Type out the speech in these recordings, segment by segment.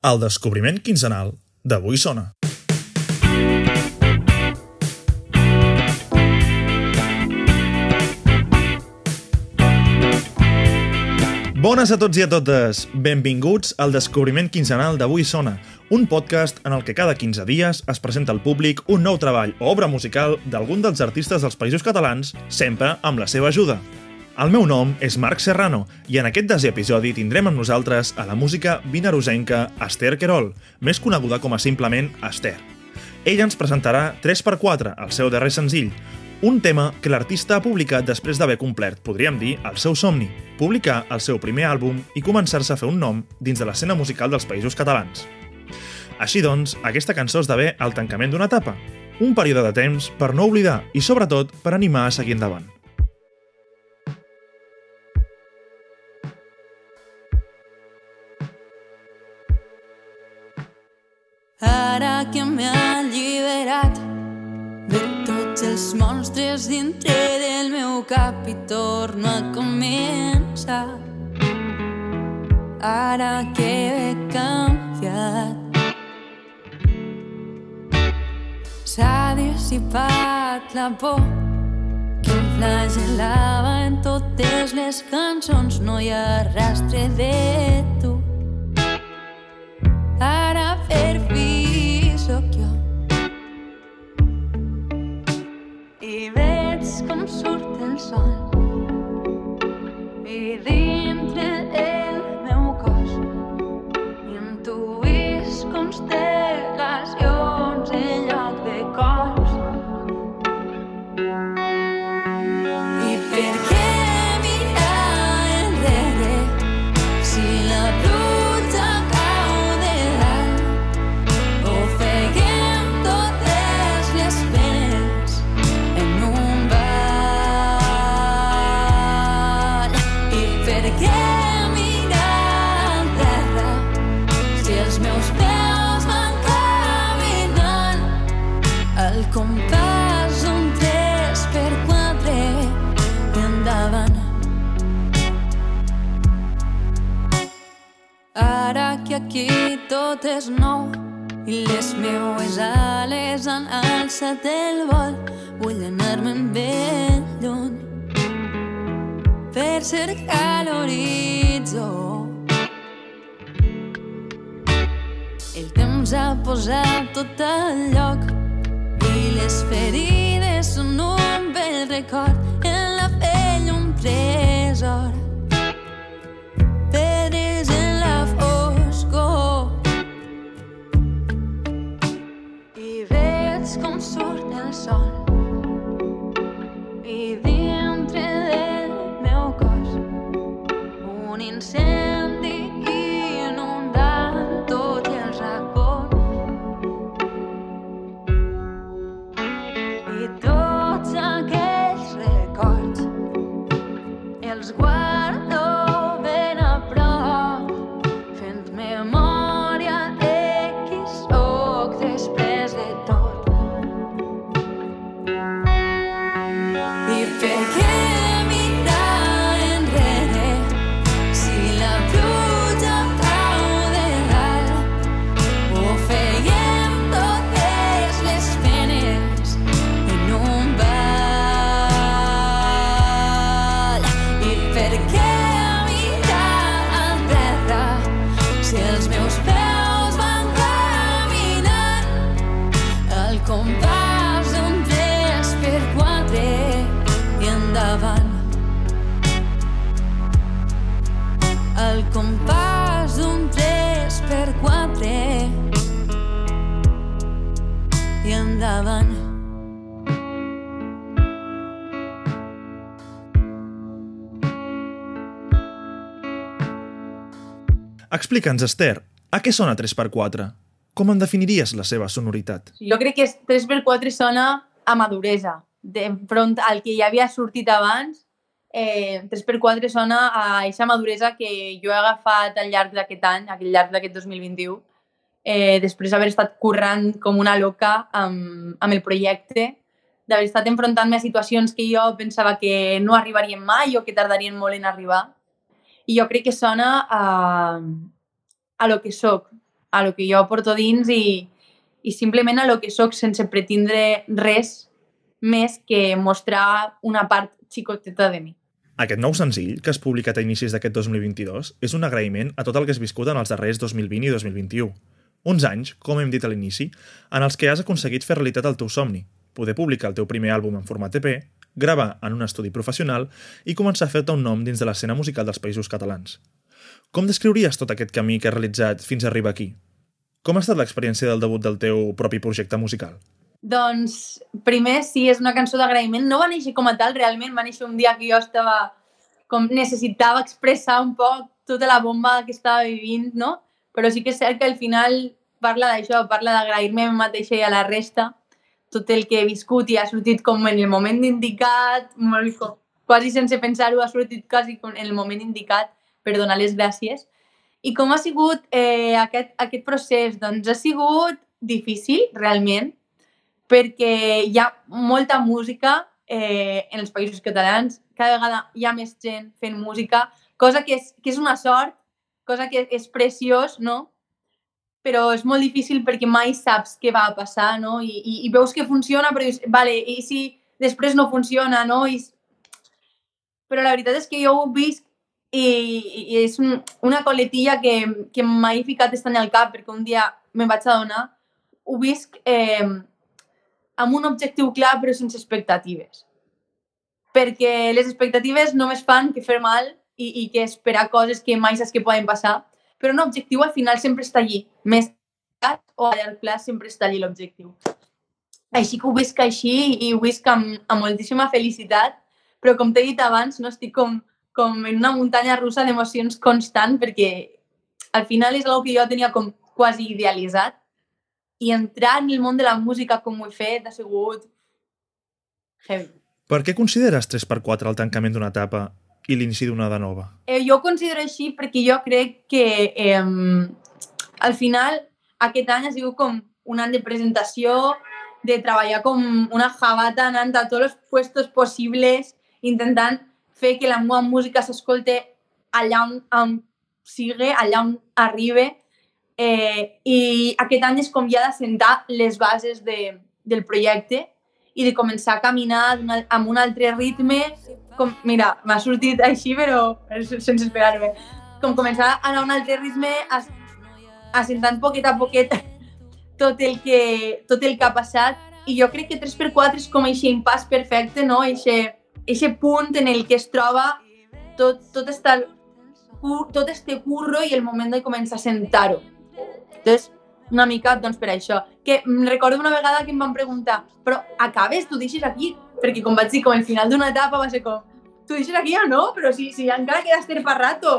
El descobriment quinzenal d'Avui Sona. Bones a tots i a totes! Benvinguts al descobriment quinzenal d'Avui Sona, un podcast en el que cada 15 dies es presenta al públic un nou treball o obra musical d'algun dels artistes dels països catalans, sempre amb la seva ajuda. El meu nom és Marc Serrano i en aquest desè episodi tindrem amb nosaltres a la música vinarosenca Esther Querol, més coneguda com a simplement Esther. Ella ens presentarà 3x4, el seu darrer senzill, un tema que l'artista ha publicat després d'haver complert, podríem dir, el seu somni, publicar el seu primer àlbum i començar-se a fer un nom dins de l'escena musical dels països catalans. Així doncs, aquesta cançó esdevé el tancament d'una etapa, un període de temps per no oblidar i, sobretot, per animar a seguir endavant. Ara que m'he alliberat de tots els monstres dintre del meu cap i torno a començar. Ara que he canviat s'ha dissipat la por que em flagel·lava en totes les cançons no hi ha rastre de tu veig com surt el sol. I dintre posat tot al lloc. I les ferides són un bell record en la pell un tresor. Pedres en la foscor. I veig com surt el sol Explica'ns, Esther, a què sona 3x4? Com en definiries la seva sonoritat? Jo crec que 3x4 sona a maduresa. De front al que ja havia sortit abans, eh, 3x4 sona a aquesta maduresa que jo he agafat al llarg d'aquest any, al llarg d'aquest 2021, eh, després d'haver estat currant com una loca amb, amb el projecte, d'haver estat enfrontant-me a situacions que jo pensava que no arribarien mai o que tardarien molt en arribar. I jo crec que sona a, a lo que sóc. a lo que jo porto dins i, i simplement a lo que sóc sense pretindre res més que mostrar una part xicoteta de mi. Aquest nou senzill, que has publicat a inicis d'aquest 2022, és un agraïment a tot el que has viscut en els darrers 2020 i 2021. Uns anys, com hem dit a l'inici, en els que has aconseguit fer realitat el teu somni, poder publicar el teu primer àlbum en format EP, gravar en un estudi professional i començar a fer-te un nom dins de l'escena musical dels països catalans. Com descriuries tot aquest camí que has realitzat fins a arribar aquí? Com ha estat l'experiència del debut del teu propi projecte musical? Doncs, primer, sí, és una cançó d'agraïment. No va néixer com a tal, realment, va néixer un dia que jo estava com necessitava expressar un poc tota la bomba que estava vivint, no? Però sí que és cert que al final parla d'això, parla d'agrair-me a mi mateixa i a la resta tot el que he viscut i ha sortit com en el moment indicat, molt, com, quasi sense pensar-ho, ha sortit quasi en el moment indicat per donar les gràcies. I com ha sigut eh, aquest, aquest procés? Doncs ha sigut difícil, realment, perquè hi ha molta música eh, en els països catalans, cada vegada hi ha més gent fent música, cosa que és, que és una sort, cosa que és preciós, no? Però és molt difícil perquè mai saps què va passar, no? I, i, i veus que funciona, però dius, vale, i si després no funciona, no? I... Però la veritat és que jo ho visc i, i és un, una coletilla que, que mai he ficat estant al cap perquè un dia me'n vaig adonar. Ho visc eh, amb un objectiu clar però sense expectatives. Perquè les expectatives només fan que fer mal i, i que esperar coses que mai saps que poden passar, però un objectiu al final sempre està allí. Més o a llarg plaç sempre està allí l'objectiu. Així que ho visc així i ho visc amb, amb moltíssima felicitat, però com t'he dit abans, no estic com, com en una muntanya russa d'emocions constant perquè al final és una que jo tenia com quasi idealitzat i entrar en el món de la música com ho he fet ha sigut heavy. Per què consideres 3x4 el tancament d'una etapa i l'inici d'una de nova? Eh, jo ho considero així perquè jo crec que eh, al final aquest any ha sigut com un any de presentació, de treballar com una jabata anant a tots els puestos possibles, intentant fer que la meva música s'escolte allà on, on sigui, allà on arribi Eh, I aquest any és com ja d'assentar les bases de, del projecte i de començar a caminar amb un altre ritme. Com, mira, m'ha sortit així, però sense esperar-me. Com començar a anar a un altre ritme, assentant poquet a poquet tot el que, tot el que ha passat. I jo crec que 3x4 és com aquest impàs perfecte, no? Eixe punt en el que es troba tot, tot, esta, tot este curro i el moment de començar a sentar-ho. Entonces, una mica doncs, per això. Que recordo una vegada que em van preguntar però acabes, tu deixes aquí? Perquè com vaig dir, com el final d'una etapa va ser com tu deixes aquí o no? Però si, si encara quedes ter per rato.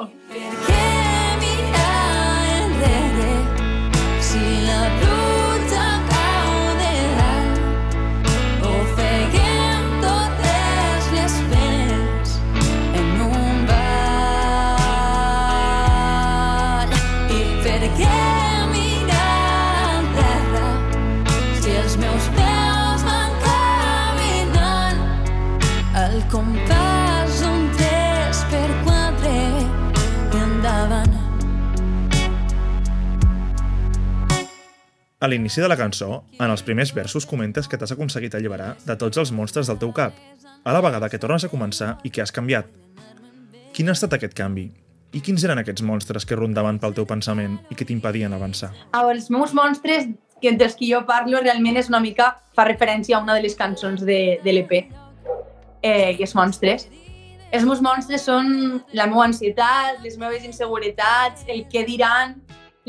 A l'inici de la cançó, en els primers versos comentes que t'has aconseguit alliberar de tots els monstres del teu cap, a la vegada que tornes a començar i que has canviat. Quin ha estat aquest canvi? I quins eren aquests monstres que rondaven pel teu pensament i que t'impedien avançar? Els meus monstres que dels que jo parlo realment és una mica, fa referència a una de les cançons de, de l'EP, eh, que és monstres. Els meus monstres són la meva ansietat, les meves inseguretats, el que diran,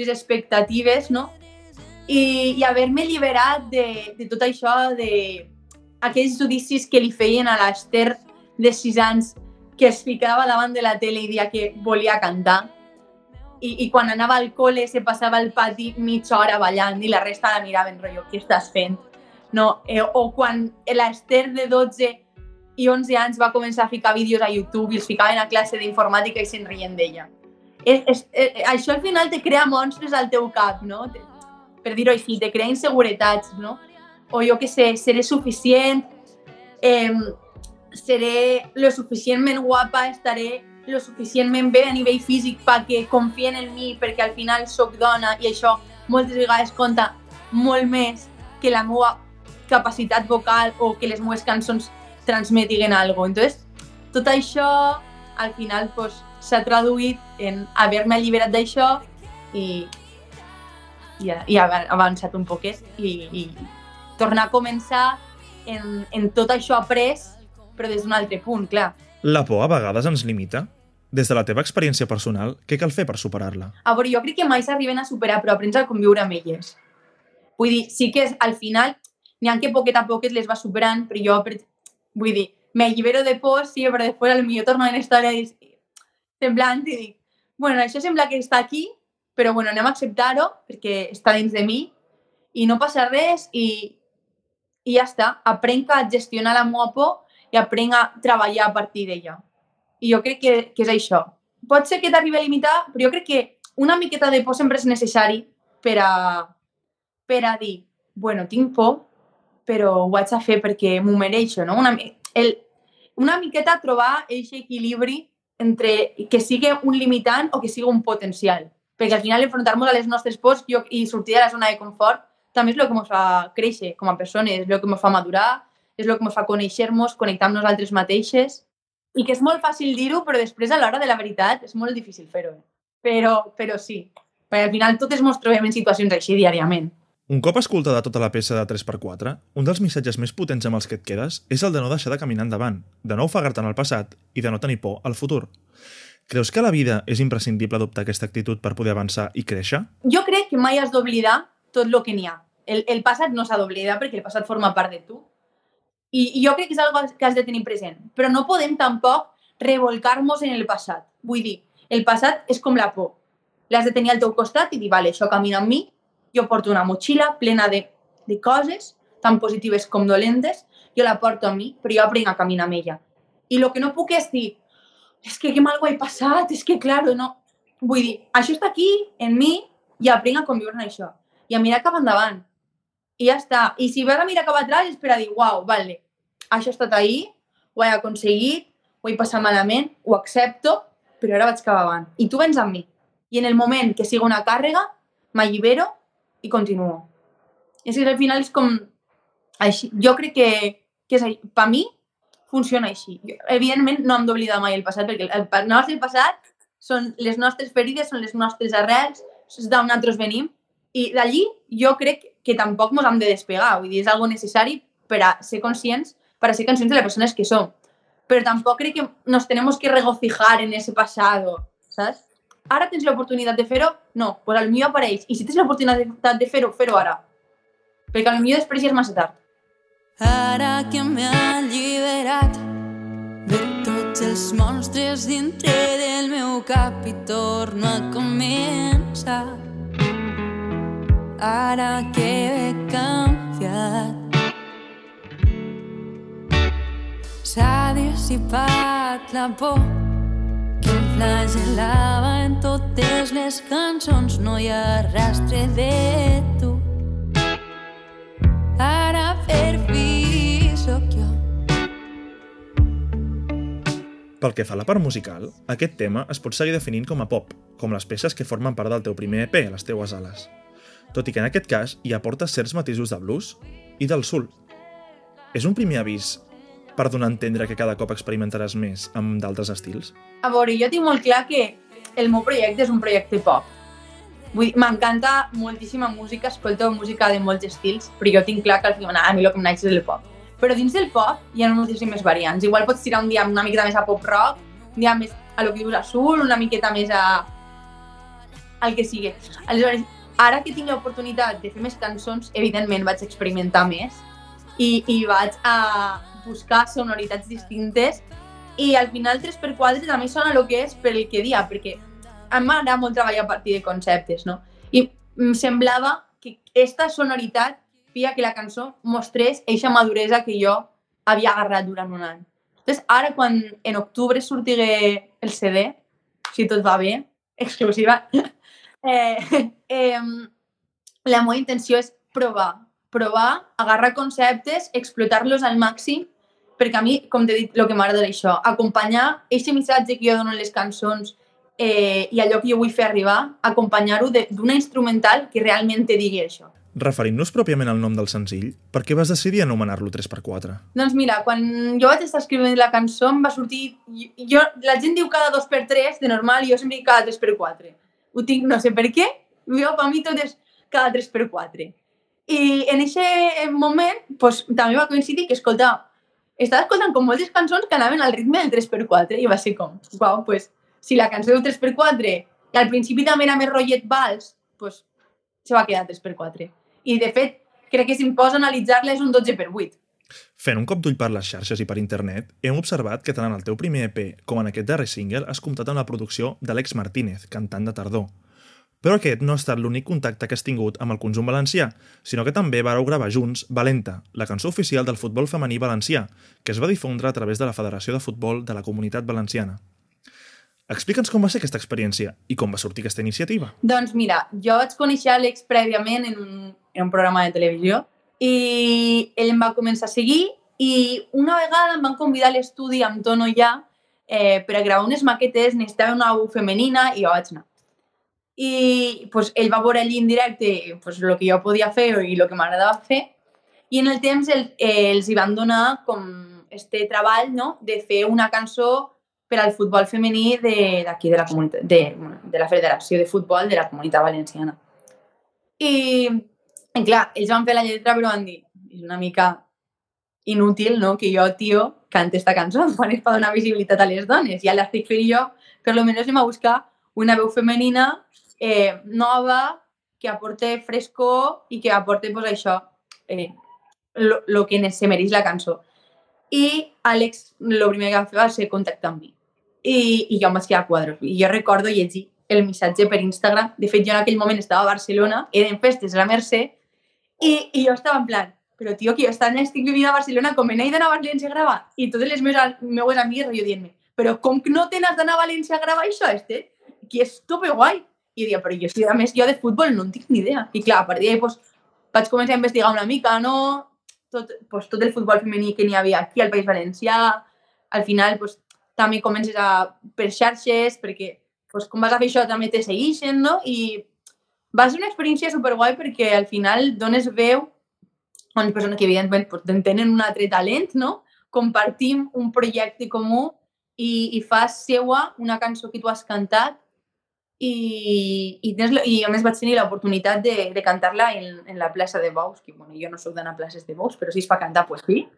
les expectatives, no? I, i haver-me alliberat de, de tot això, de aquells judicis que li feien a l'Ester de 6 anys que es ficava davant de la tele i dia que volia cantar i, i quan anava al col·le se passava al pati mitja hora ballant i la resta la miraven, rotllo, què estàs fent? No, eh, o quan l'Ester de 12 i 11 anys va començar a ficar vídeos a YouTube i els ficaven a classe d'informàtica i se'n rient d'ella. És, és, és, això al final te crea monstres al teu cap, no? Per dir-ho així, te crea inseguretats, no? O jo que sé, seré suficient, eh, seré lo suficientment guapa, estaré lo suficientment bé a nivell físic perquè confien en mi perquè al final sóc dona i això moltes vegades compta molt més que la meva capacitat vocal o que les meves cançons transmetiguen alguna Entonces, tot això, al final, pues, s'ha traduït en haver-me alliberat d'això i, i, i haver avançat un poquet i, i tornar a començar en, en tot això après, però des d'un altre punt, clar. La por a vegades ens limita? Des de la teva experiència personal, què cal fer per superar-la? A veure, jo crec que mai s'arriben a superar, però aprens a conviure amb elles. Vull dir, sí que és, al final n'hi ha que poquet a poquet les va superant, però jo, per, vull dir, me allibero de por, sí, però després potser torno història i semblant i dic, bueno, això sembla que està aquí, però bueno, anem a acceptar-ho perquè està dins de mi i no passa res i, i ja està. Aprenc a gestionar la meva por i aprenc a treballar a partir d'ella. I jo crec que, que és això. Pot ser que t'arribi a limitar, però jo crec que una miqueta de por sempre és necessari per a, per a dir, bueno, tinc por, però ho haig a fer perquè m'ho mereixo, no? Una, el, una miqueta trobar aquest equilibri entre que sigui un limitant o que sigui un potencial. Perquè al final enfrontar-nos a les nostres pors i sortir de la zona de confort també és el que ens fa créixer com a persones, és el que ens fa madurar, és el que ens fa conèixer-nos, connectar amb nosaltres mateixes. I que és molt fàcil dir-ho, però després a l'hora de la veritat és molt difícil fer-ho. Eh? Però, però sí, perquè al final totes ens trobem en situacions així diàriament. Un cop escoltada tota la peça de 3x4, un dels missatges més potents amb els que et quedes és el de no deixar de caminar endavant, de no ofegar-te en el passat i de no tenir por al futur. Creus que a la vida és imprescindible adoptar aquesta actitud per poder avançar i créixer? Jo crec que mai has d'oblidar tot el que n'hi ha. El, el passat no s'ha d'oblidar perquè el passat forma part de tu. I, I jo crec que és una que has de tenir present. Però no podem tampoc revolcar-nos en el passat. Vull dir, el passat és com la por. L'has de tenir al teu costat i dir, vale, això camina amb mi, jo porto una motxilla plena de, de coses, tan positives com dolentes, jo la porto a mi, però jo aprenc a caminar amb ella. I el que no puc és dir, és que que mal ho he passat, és que, claro, no. Vull dir, això està aquí, en mi, i aprenc a conviure amb això. I a mirar cap endavant. I ja està. I si vas a mirar cap atrás és per a dir, uau, vale, això ha estat ahir, ho he aconseguit, ho he passat malament, ho accepto, però ara vaig cap avant. I tu vens amb mi. I en el moment que sigui una càrrega, m'allibero i continuo. És que al final és com... Així. Jo crec que, que és, per mi funciona així. Evidentment no hem d'oblidar mai el passat, perquè el, el nostre passat són les nostres ferides, són les nostres arrels, és d'on nosaltres venim, i d'allí jo crec que tampoc ens hem de despegar, vull dir, és algo necessari per a ser conscients, per a ser conscients de les persones que som. Però tampoc crec que nos tenemos que regocijar en ese pasado, saps? Ara tens l'oportunitat de fer-ho? No, pues millor apareix. I si tens l'oportunitat de fer-ho, fer-ho ara. Perquè millor després ja és massa tard. Ara que de tots els monstres dintre del meu cap i torno a començar. Ara que he canviat s'ha dissipat la por que em flagel·lava en totes les cançons no hi ha rastre de tu Ara per Pel que fa a la part musical, aquest tema es pot seguir definint com a pop, com les peces que formen part del teu primer EP, Les teues ales. Tot i que en aquest cas hi aportes certs matisos de blues i del soul. És un primer avís per donar a entendre que cada cop experimentaràs més amb d'altres estils? A veure, jo tinc molt clar que el meu projecte és un projecte pop Vull dir, m'encanta moltíssima música, escolto música de molts estils, però jo tinc clar que al final a mi el que em naix és el pop. Però dins del pop hi ha moltíssimes variants. Igual pots tirar un dia una miqueta més a pop rock, un dia més a lo que dius azul, una miqueta més a... el que sigui. Aleshores, ara que tinc l'oportunitat de fer més cançons, evidentment vaig experimentar més i, i vaig a buscar sonoritats distintes i al final 3x4 també sona el que és per el que dia, perquè em m'agrada molt treballar a partir de conceptes, no? I em semblava que aquesta sonoritat feia que la cançó mostrés eixa maduresa que jo havia agarrat durant un any. Entonces, ara, quan en octubre sortigué el CD, si tot va bé, exclusiva, eh, eh, la meva intenció és provar, provar, agarrar conceptes, explotar-los al màxim, perquè a mi, com t'he dit, el que m'agrada és això, acompanyar aquest missatge que jo dono en les cançons eh, i allò que jo vull fer arribar, acompanyar-ho d'una instrumental que realment te digui això. Referint-nos pròpiament al nom del senzill, per què vas decidir anomenar-lo 3x4? Doncs mira, quan jo vaig estar escrivint la cançó em va sortir... Jo, la gent diu cada 2x3 de normal i jo sempre dic cada 3x4. Ho tinc, no sé per què, jo per mi tot és cada 3x4. I en aquest moment pues, també va coincidir que, escolta, estava escoltant com moltes cançons que anaven al ritme del 3x4 i va ser com, uau, pues, si la cançó del 3x4 i al principi també era més rotllet vals, pues, se va quedar 3x4. I de fet, crec que si em poso a analitzar-la és un 12x8. Fent un cop d'ull per les xarxes i per internet, hem observat que tant en el teu primer EP com en aquest darrer single has comptat amb la producció d'Àlex Martínez, cantant de tardor. Però aquest no ha estat l'únic contacte que has tingut amb el conjunt valencià, sinó que també vareu gravar junts Valenta, la cançó oficial del futbol femení valencià, que es va difondre a través de la Federació de Futbol de la Comunitat Valenciana. Explica'ns com va ser aquesta experiència i com va sortir aquesta iniciativa. Doncs mira, jo vaig conèixer Àlex prèviament en un, en un programa de televisió i ell em va començar a seguir i una vegada em van convidar a l'estudi amb Tono ja eh, per a gravar unes maquetes, necessitava una veu femenina i jo vaig anar. I pues, ell va veure allí en directe pues, el que jo podia fer i el que m'agradava fer i en el temps el, eh, els hi van donar com este treball no? de fer una cançó per al futbol femení d'aquí de, de la comunitat, de, de la Federació de Futbol de la Comunitat Valenciana. I, i clar, ells van fer la lletra però van dir, és una mica inútil, no?, que jo, tio, cante esta cançó quan és per donar visibilitat a les dones. Ja l'estic fent jo, per lo menos anem a buscar una veu femenina eh, nova, que aporte frescor i que aporte, pues, això, eh, que se mereix la cançó. I Àlex, el primer que va fer va ser contactar amb mi. I, i jo em vaig quedar a quadros. I jo recordo llegir el missatge per Instagram. De fet, jo en aquell moment estava a Barcelona, eren festes a la Mercè, i, i jo estava en plan, però tio, que jo estan, estic vivint a Barcelona, com he d'anar a València a gravar? I totes les meves, meves amigues jo dient-me, però com que no tens d'anar a València a gravar això, este? Que és tope guai. I jo dia, però jo, a més, jo de futbol no en tinc ni idea. I clar, a partir d'ahir pues, vaig començar a investigar una mica, no? Tot, pues, tot el futbol femení que n'hi havia aquí al País Valencià. Al final, pues, també comences a, per xarxes, perquè pues, com vas a fer això també te segueixen, no? I va ser una experiència superguai perquè al final dones veu a unes persones que evidentment pues, tenen un altre talent, no? Compartim un projecte comú i, i fas seua una cançó que tu has cantat i, i, tens, i a més vaig tenir l'oportunitat de, de cantar-la en, en la plaça de Bous, que bueno, jo no sóc d'anar a places de Bous, però si és per cantar, doncs sí.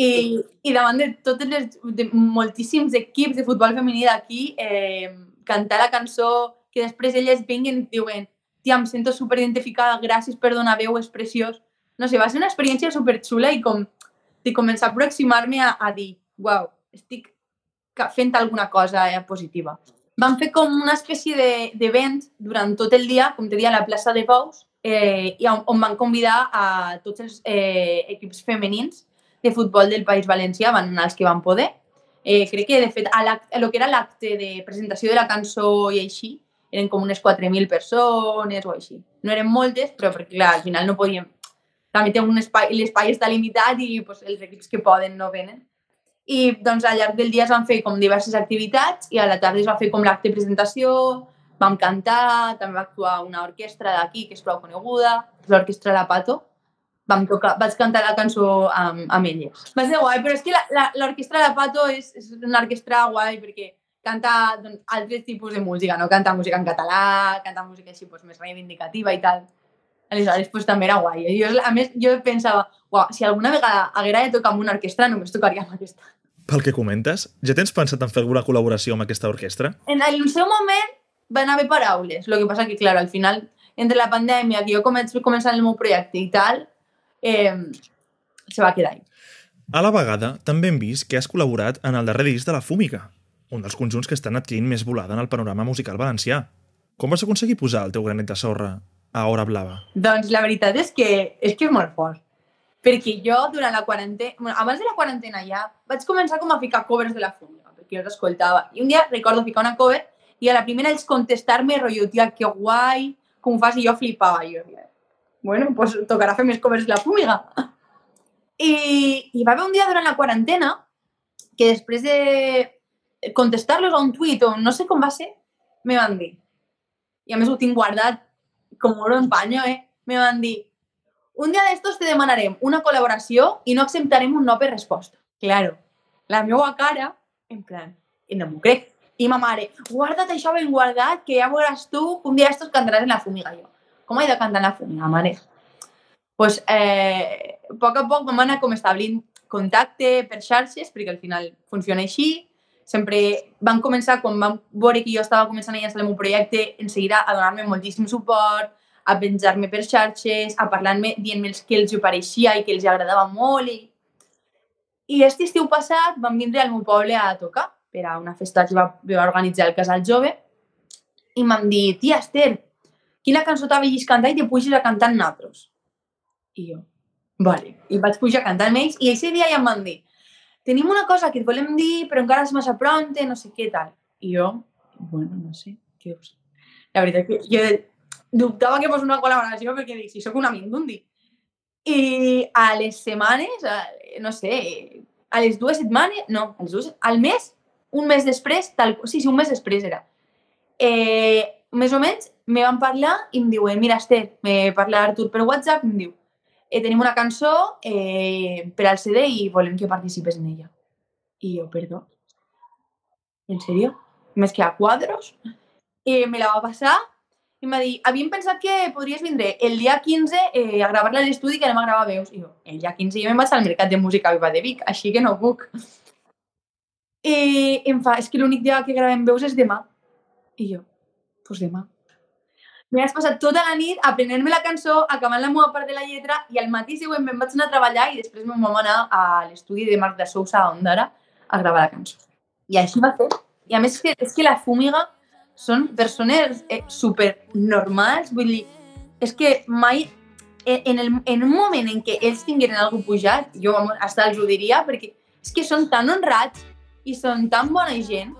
I, I davant de totes les, de moltíssims equips de futbol femení d'aquí, eh, cantar la cançó, que després elles vinguen i diuen tia, em sento superidentificada, gràcies per donar veu, és preciós. No sé, va ser una experiència superxula i com de començar a aproximar-me a, a dir, uau, estic fent alguna cosa eh, positiva. Vam fer com una espècie de- d'event durant tot el dia, com te dia, a la plaça de Pous, eh, i on, on van convidar a tots els eh, equips femenins de futbol del País Valencià, van anar els que van poder. Eh, crec que, de fet, a, lo que era l'acte de presentació de la cançó i així, eren com unes 4.000 persones o així. No eren moltes, però perquè, clar, al final no podíem... També té un espai, l'espai està limitat i pues, els equips que poden no venen. I doncs al llarg del dia es van fer com diverses activitats i a la tarda es va fer com l'acte de presentació, vam cantar, també va actuar una orquestra d'aquí que és prou coneguda, l'orquestra La Pato, vam tocar, vaig cantar la cançó amb, amb elles. Va ser guai, però és que l'orquestra La Pato és, és una orquestra guai perquè canta doncs, altres tipus de música, no canta música en català, canta música així doncs, més reivindicativa i tal. Aleshores, pues, també era guai. Jo, a més, jo pensava, uau, si alguna vegada haguera de tocar amb una orquestra, només tocaria amb aquesta. Pel que comentes, ja tens pensat en fer alguna col·laboració amb aquesta orquestra? En el seu moment van haver paraules, el que passa que, clar, al final, entre la pandèmia, que jo començo a començar el meu projecte i tal, eh, se va quedar ahí. A la vegada, també hem vist que has col·laborat en el darrer disc de La Fúmica, un dels conjunts que estan adquirint més volada en el panorama musical valencià. Com vas aconseguir posar el teu granet de sorra a Hora Blava? Doncs la veritat és que és que és molt fort. Perquè jo, durant la quarantena, bueno, abans de la quarantena ja, vaig començar com a ficar covers de la fúmiga, perquè jo els escoltava. I un dia recordo ficar una cover i a la primera ells contestar-me, rotllo, tia, que guai, com ho fas? I jo flipava. Jo, bueno, pues tocarà fer més covers la fúmiga. I, I va haver un dia durant la quarantena que després de, contestar-los a un tuit o no sé com va ser, me van dir, i a més ho tinc guardat com oro en paño, eh? Me van dir, un dia d'estos te demanarem una col·laboració i no acceptarem un no per resposta. Claro, la meva cara, en plan, i no m'ho crec. I ma mare, guarda't això ben guardat, que ja veuràs tu un dia d'estos cantaràs en la fumiga. Jo, com he de cantar la fumiga, mare? pues, eh, a poc a poc vam anar com establint contacte per xarxes, perquè al final funciona així. Sempre van començar, quan van veure que jo estava començant a llançar el meu projecte, en seguida a donar-me moltíssim suport, a penjar-me per xarxes, a parlar-me, dient-me que els pareixia i que els agradava molt. I, i aquest estiu passat van vindre al meu poble a tocar per a una festa que va, va organitzar el Casal Jove i m'han dit, tia Esther, quina cançó t'ha vegis cantar i te puges a cantar amb nosaltres. I jo, vale. I vaig pujar a cantar amb ells i aquest dia ja em van dir tenim una cosa que et volem dir però encara és massa pronte, no sé què tal. I jo, bueno, no sé, què us... La veritat que jo dubtava que fos una col·laboració perquè dic, si sóc un amic d'un dia. I a les setmanes, a, no sé, a les dues setmanes, no, als dues, al mes, un mes després, tal, sí, sí, un mes després era. Eh, més o menys me van parlar i em diuen, mira Esther, me parla Artur per WhatsApp, em diu, eh, tenim una cançó eh, per al CD i volem que participes en ella. I jo, perdó, ¿en serio? Més que a quadros? I me la va passar i em va dir, havíem pensat que podries vindre el dia 15 eh, a gravar-la a l'estudi que anem a gravar veus. I jo, el dia 15 jo me'n vaig al Mercat de Música Viva de Vic, així que no puc. I em fa, és que l'únic dia que gravem veus és demà. I jo, doncs demà. M'he passat tota la nit aprenent-me la cançó, acabant la meva part de la lletra i al matí següent me'n vaig anar a treballar i després me'n vam anar a l'estudi de Marc de Sousa a Ondara a gravar la cançó. I així va fer. I a més és que, és que la Fúmiga són persones eh, super normals, vull dir, és que mai en, el, en un moment en què ells tingueren algú pujat, jo hasta els ho diria, perquè és que són tan honrats i són tan bona gent,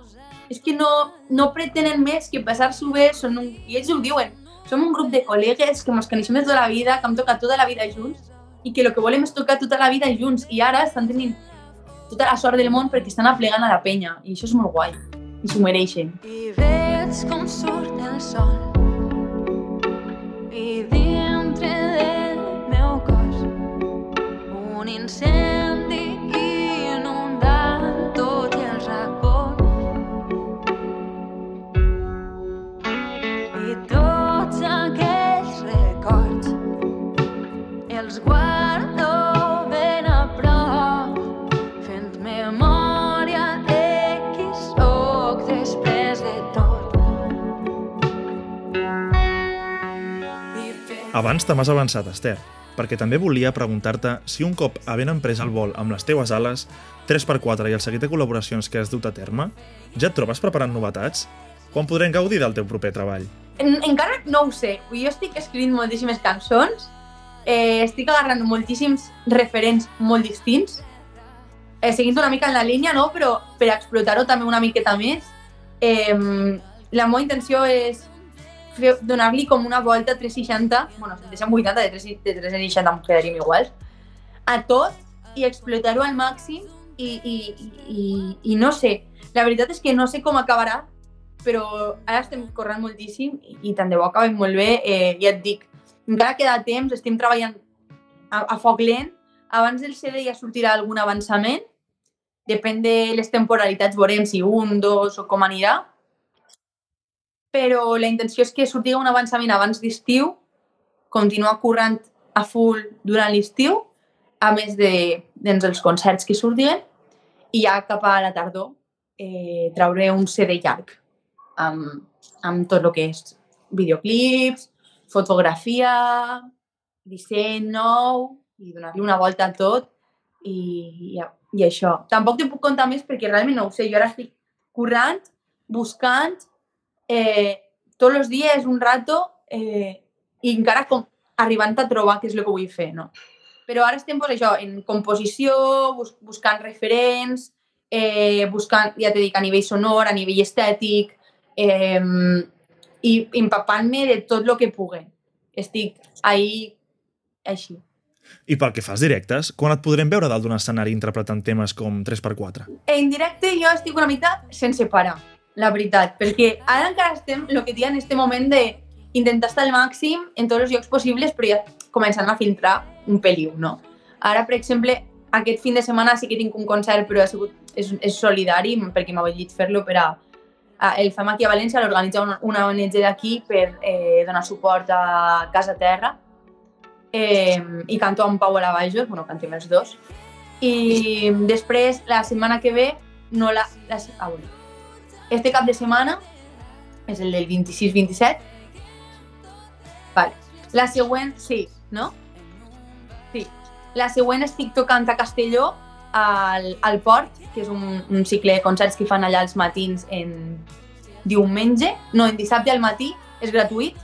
és que no, no pretenen més que passar-s'ho bé, són un, i ells ho diuen, som un grup de col·legues que ens coneixem de tota la vida, que hem tocat tota la vida junts i que el que volem és tocar tota la vida junts i ara estan tenint tota la sort del món perquè estan aplegant a la penya i això és molt guai i s'ho mereixen. I veig com surt el sol i dintre del meu cos un incendi Abans te m'has avançat, Esther, perquè també volia preguntar-te si un cop havent emprès el vol amb les teues ales, 3x4 i el seguit de col·laboracions que has dut a terme, ja et trobes preparant novetats? Quan podrem gaudir del teu proper treball? En, encara no ho sé. Jo estic escrivint moltíssimes cançons, eh, estic agarrant moltíssims referents molt distints, eh, seguint una mica en la línia, no? però per explotar-ho també una miqueta més. Eh, la meva intenció és donar-li com una volta 360, bueno, de 180, de, 3, de 360 em quedaríem iguals, a tot i explotar-ho al màxim i, i, i, i no sé, la veritat és que no sé com acabarà, però ara estem corrent moltíssim i, i tant de bo acabem molt bé. Eh, ja et dic, encara queda temps, estem treballant a, a foc lent. Abans del CD ja sortirà algun avançament. Depèn de les temporalitats, veurem si un, dos o com anirà. Però la intenció és que surti un avançament abans d'estiu, continuar currant a full durant l'estiu, a més de doncs, els concerts que surtin, i ja cap a la tardor eh, trauré un CD llarg amb, amb tot el que és videoclips, fotografia, disseny nou i donar-li una volta a tot i, i, i això. Tampoc te puc contar més perquè realment no ho sé. Jo ara estic currant, buscant, eh, tots els dies un rato eh, i encara com arribant a trobar què és el que vull fer, no? Però ara estem pues, això, en composició, bus buscant referents, eh, buscant, ja t'he dit, a nivell sonor, a nivell estètic, eh, i empapant-me de tot el que pugui. Estic ahí així. I pel que fa als directes, quan et podrem veure dalt d'un escenari interpretant temes com 3x4? En directe jo estic una mica sense parar, la veritat, perquè ara encara estem, el que diuen, en este moment de intentar estar al màxim en tots els llocs possibles, però ja començant a filtrar un peliu, no? Ara, per exemple, aquest fin de setmana sí que tinc un concert, però ha sigut, és, és solidari, perquè m'ha volgut fer-lo per a, a, el fem aquí a València, l'organitza una, una ONG d'aquí per eh, donar suport a Casa Terra, eh, i canto amb Pau a la Baixos, bueno, cantem els dos. I després, la setmana que ve, no la... la ah, bueno. Este cap de setmana és el del 26-27. Vale. La següent, sí, no? Sí. La següent estic tocant a Castelló, al, al Port, que és un, un cicle de concerts que fan allà els matins en diumenge, no, en dissabte al matí, és gratuït,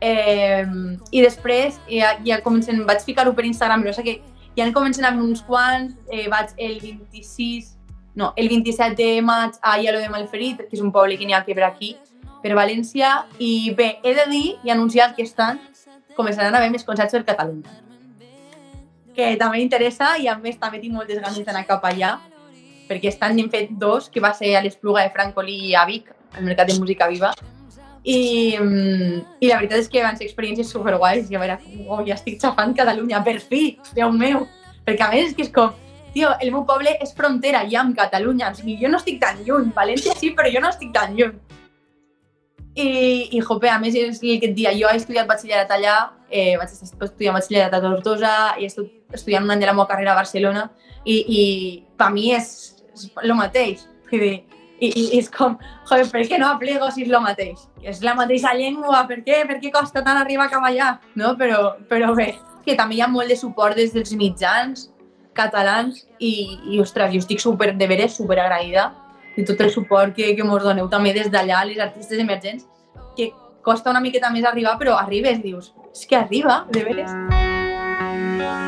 Eh, I després ja, ja comencen, vaig ficar-ho per Instagram, però sé que ja en comencen amb uns quants, eh, vaig el 26, no, el 27 de maig a Ialo de Malferit, que és un poble que n'hi ha que per aquí, per València, i bé, he de dir i anunciar que estan començaran a haver més concerts per Catalunya. Que també interessa i a més també tinc moltes ganes d'anar cap allà, perquè estan n'hem fet dos, que va ser a l'Espluga de Francolí i a Vic, al Mercat de Música Viva, i, mm, i la veritat és que van ser experiències superguais. Jo era com, oh, ja estic xafant Catalunya, per fi, Déu meu. Perquè a més és que és com, tio, el meu poble és frontera ja amb Catalunya, o sigui, jo no estic tan lluny, València sí, però jo no estic tan lluny. I, i jope, a més, és el que et dia, jo he estudiat batxillerat allà, eh, vaig estar estudiant batxillerat a Tortosa, i he estat estudiant un any de la meva carrera a Barcelona, i, i per mi és, és el mateix. Vull dir, i, i, és com, joder, per què no aplego si és el mateix? És la mateixa llengua, per què? Per què costa tant arribar cap allà? No? Però, però bé, que també hi ha molt de suport des dels mitjans catalans i, i ostres, jo estic super, de veres super agraïda de tot el suport que, que mos doneu també des d'allà, les artistes emergents, que costa una miqueta més arribar, però arribes, dius, és que arriba, de veres.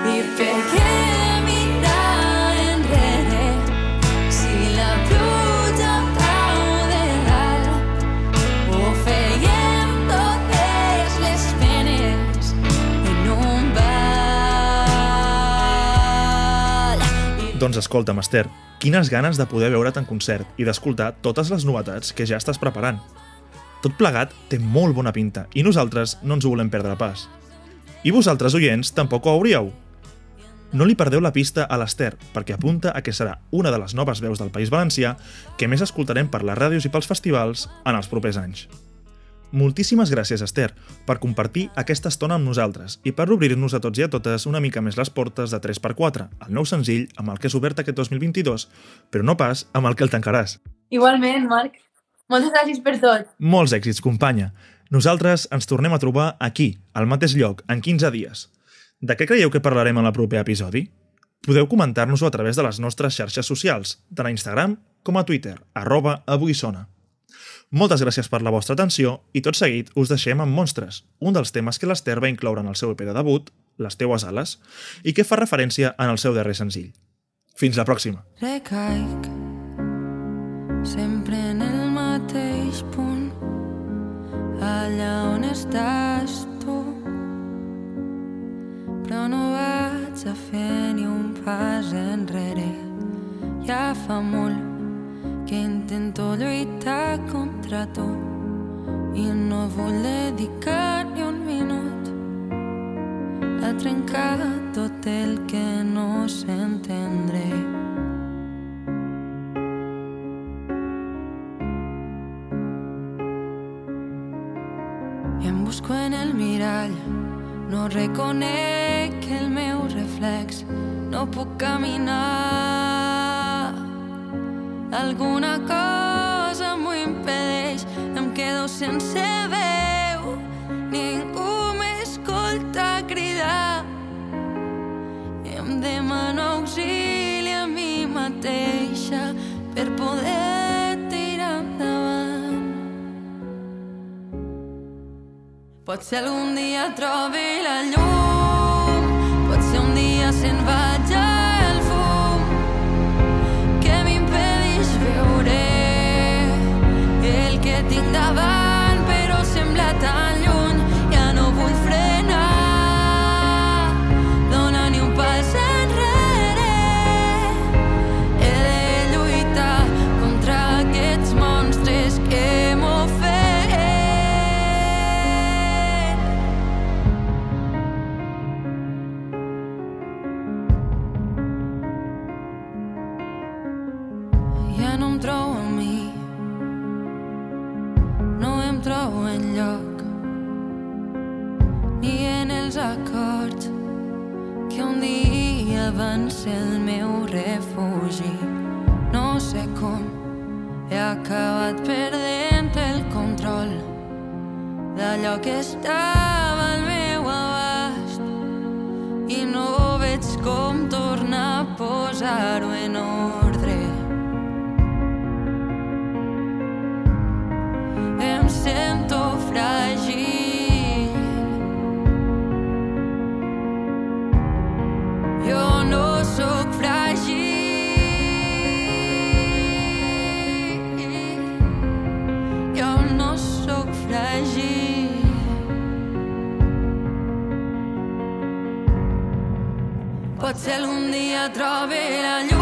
I per què Doncs escolta, Master, quines ganes de poder veure't en concert i d'escoltar totes les novetats que ja estàs preparant. Tot plegat té molt bona pinta i nosaltres no ens ho volem perdre pas. I vosaltres, oients, tampoc ho hauríeu. No li perdeu la pista a l'Ester, perquè apunta a que serà una de les noves veus del País Valencià que més escoltarem per les ràdios i pels festivals en els propers anys. Moltíssimes gràcies, Esther, per compartir aquesta estona amb nosaltres i per obrir-nos a tots i a totes una mica més les portes de 3x4, el nou senzill amb el que has obert aquest 2022, però no pas amb el que el tancaràs. Igualment, Marc. Moltes gràcies per tot. Molts èxits, companya. Nosaltres ens tornem a trobar aquí, al mateix lloc, en 15 dies. De què creieu que parlarem en el proper episodi? Podeu comentar-nos-ho a través de les nostres xarxes socials, tant a Instagram com a Twitter, arroba avui sona. Moltes gràcies per la vostra atenció i tot seguit us deixem amb Monstres, un dels temes que l'Ester va incloure en el seu EP de debut, Les teues ales, i que fa referència en el seu darrer senzill. Fins la pròxima! Recaic sempre en el mateix punt allà on estàs tu però no vaig a fer ni un pas enrere ja fa molt que intento lluitar contra tu i no vull dedicar ni un minut a trencar tot el que no s'entendré. I em busco en el mirall, no reconec el meu reflex, no puc caminar. Alguna cosa m'ho impedeix, em quedo sense veu, ningú m'escolta cridar. Em demano auxili a mi mateixa per poder tirar endavant. Potser algun dia trobi la llum, el que tinc davant, però sembla tan els acords que un dia van ser el meu refugi. No sé com he acabat perdent el control d'allò que estava al meu abast i no veig com tornar a posar-ho Potser algun dia trobi la llum